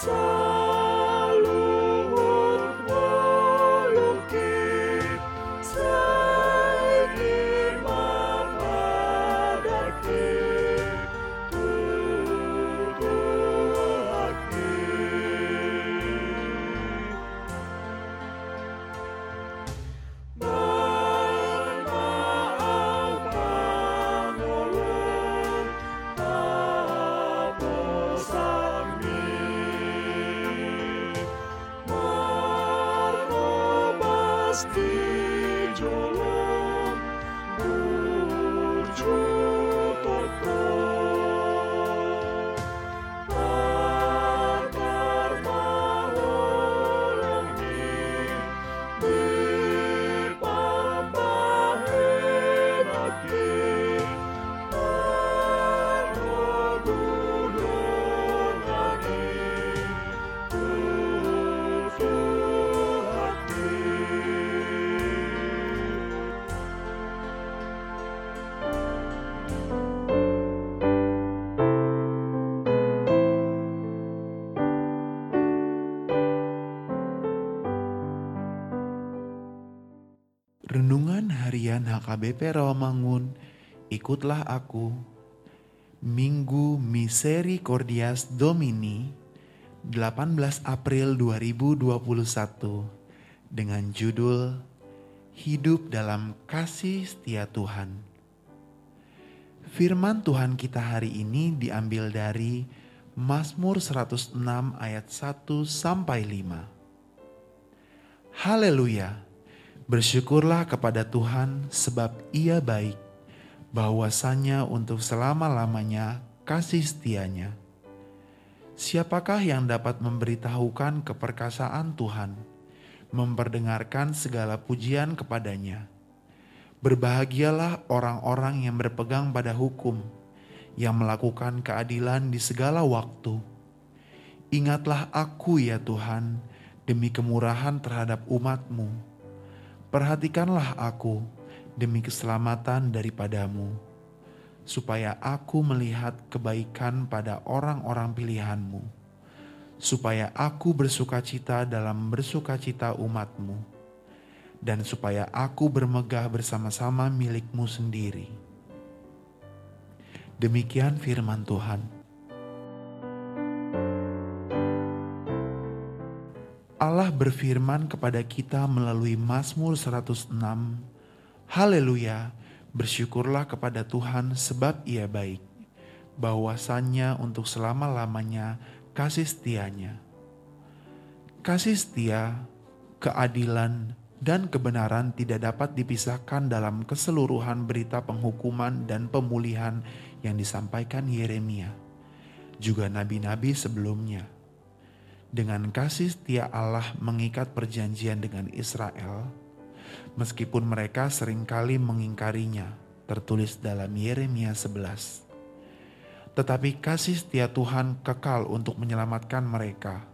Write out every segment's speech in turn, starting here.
So Shalom. HKBP Rawamangun, ikutlah aku. Minggu Misericordias Domini, 18 April 2021, dengan judul Hidup dalam Kasih Setia Tuhan. Firman Tuhan kita hari ini diambil dari Mazmur 106 ayat 1 sampai 5. Haleluya! Bersyukurlah kepada Tuhan sebab ia baik, bahwasanya untuk selama-lamanya kasih setianya. Siapakah yang dapat memberitahukan keperkasaan Tuhan, memperdengarkan segala pujian kepadanya? Berbahagialah orang-orang yang berpegang pada hukum, yang melakukan keadilan di segala waktu. Ingatlah aku ya Tuhan, demi kemurahan terhadap umatmu Perhatikanlah aku demi keselamatan daripadamu, supaya aku melihat kebaikan pada orang-orang pilihanmu, supaya aku bersuka cita dalam bersuka cita umatmu, dan supaya aku bermegah bersama-sama milikmu sendiri. Demikian firman Tuhan. Allah berfirman kepada kita melalui Mazmur 106, Haleluya, bersyukurlah kepada Tuhan sebab ia baik, bahwasannya untuk selama-lamanya kasih setianya. Kasih setia, keadilan, dan kebenaran tidak dapat dipisahkan dalam keseluruhan berita penghukuman dan pemulihan yang disampaikan Yeremia, juga nabi-nabi sebelumnya dengan kasih setia Allah mengikat perjanjian dengan Israel, meskipun mereka sering kali mengingkarinya, tertulis dalam Yeremia 11. Tetapi kasih setia Tuhan kekal untuk menyelamatkan mereka.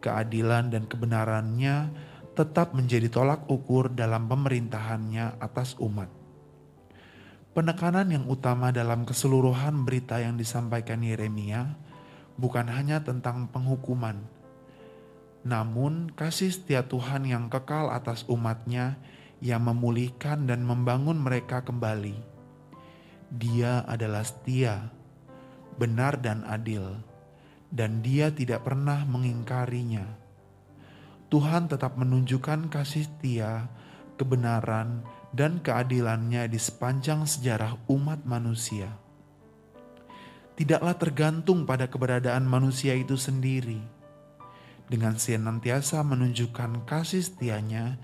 Keadilan dan kebenarannya tetap menjadi tolak ukur dalam pemerintahannya atas umat. Penekanan yang utama dalam keseluruhan berita yang disampaikan Yeremia bukan hanya tentang penghukuman, namun kasih setia Tuhan yang kekal atas umatnya yang memulihkan dan membangun mereka kembali. Dia adalah setia, benar dan adil, dan dia tidak pernah mengingkarinya. Tuhan tetap menunjukkan kasih setia, kebenaran, dan keadilannya di sepanjang sejarah umat manusia tidaklah tergantung pada keberadaan manusia itu sendiri. Dengan senantiasa menunjukkan kasih setianya,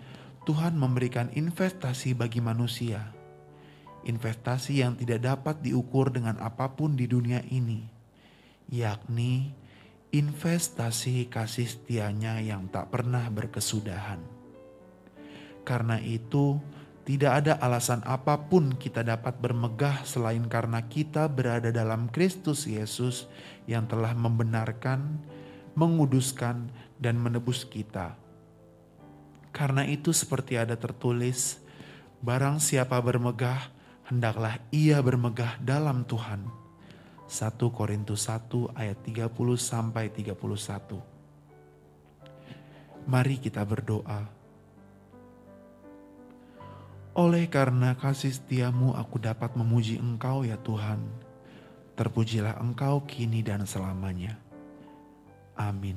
Tuhan memberikan investasi bagi manusia. Investasi yang tidak dapat diukur dengan apa pun di dunia ini, yakni investasi kasih setianya yang tak pernah berkesudahan. Karena itu, tidak ada alasan apa pun kita dapat bermegah selain karena kita berada dalam Kristus Yesus yang telah membenarkan, menguduskan, dan menebus kita. Karena itu seperti ada tertulis, barang siapa bermegah, hendaklah ia bermegah dalam Tuhan. 1 Korintus 1 ayat 30 sampai 31. Mari kita berdoa. Oleh karena kasih setiamu aku dapat memuji engkau ya Tuhan. Terpujilah engkau kini dan selamanya. Amin.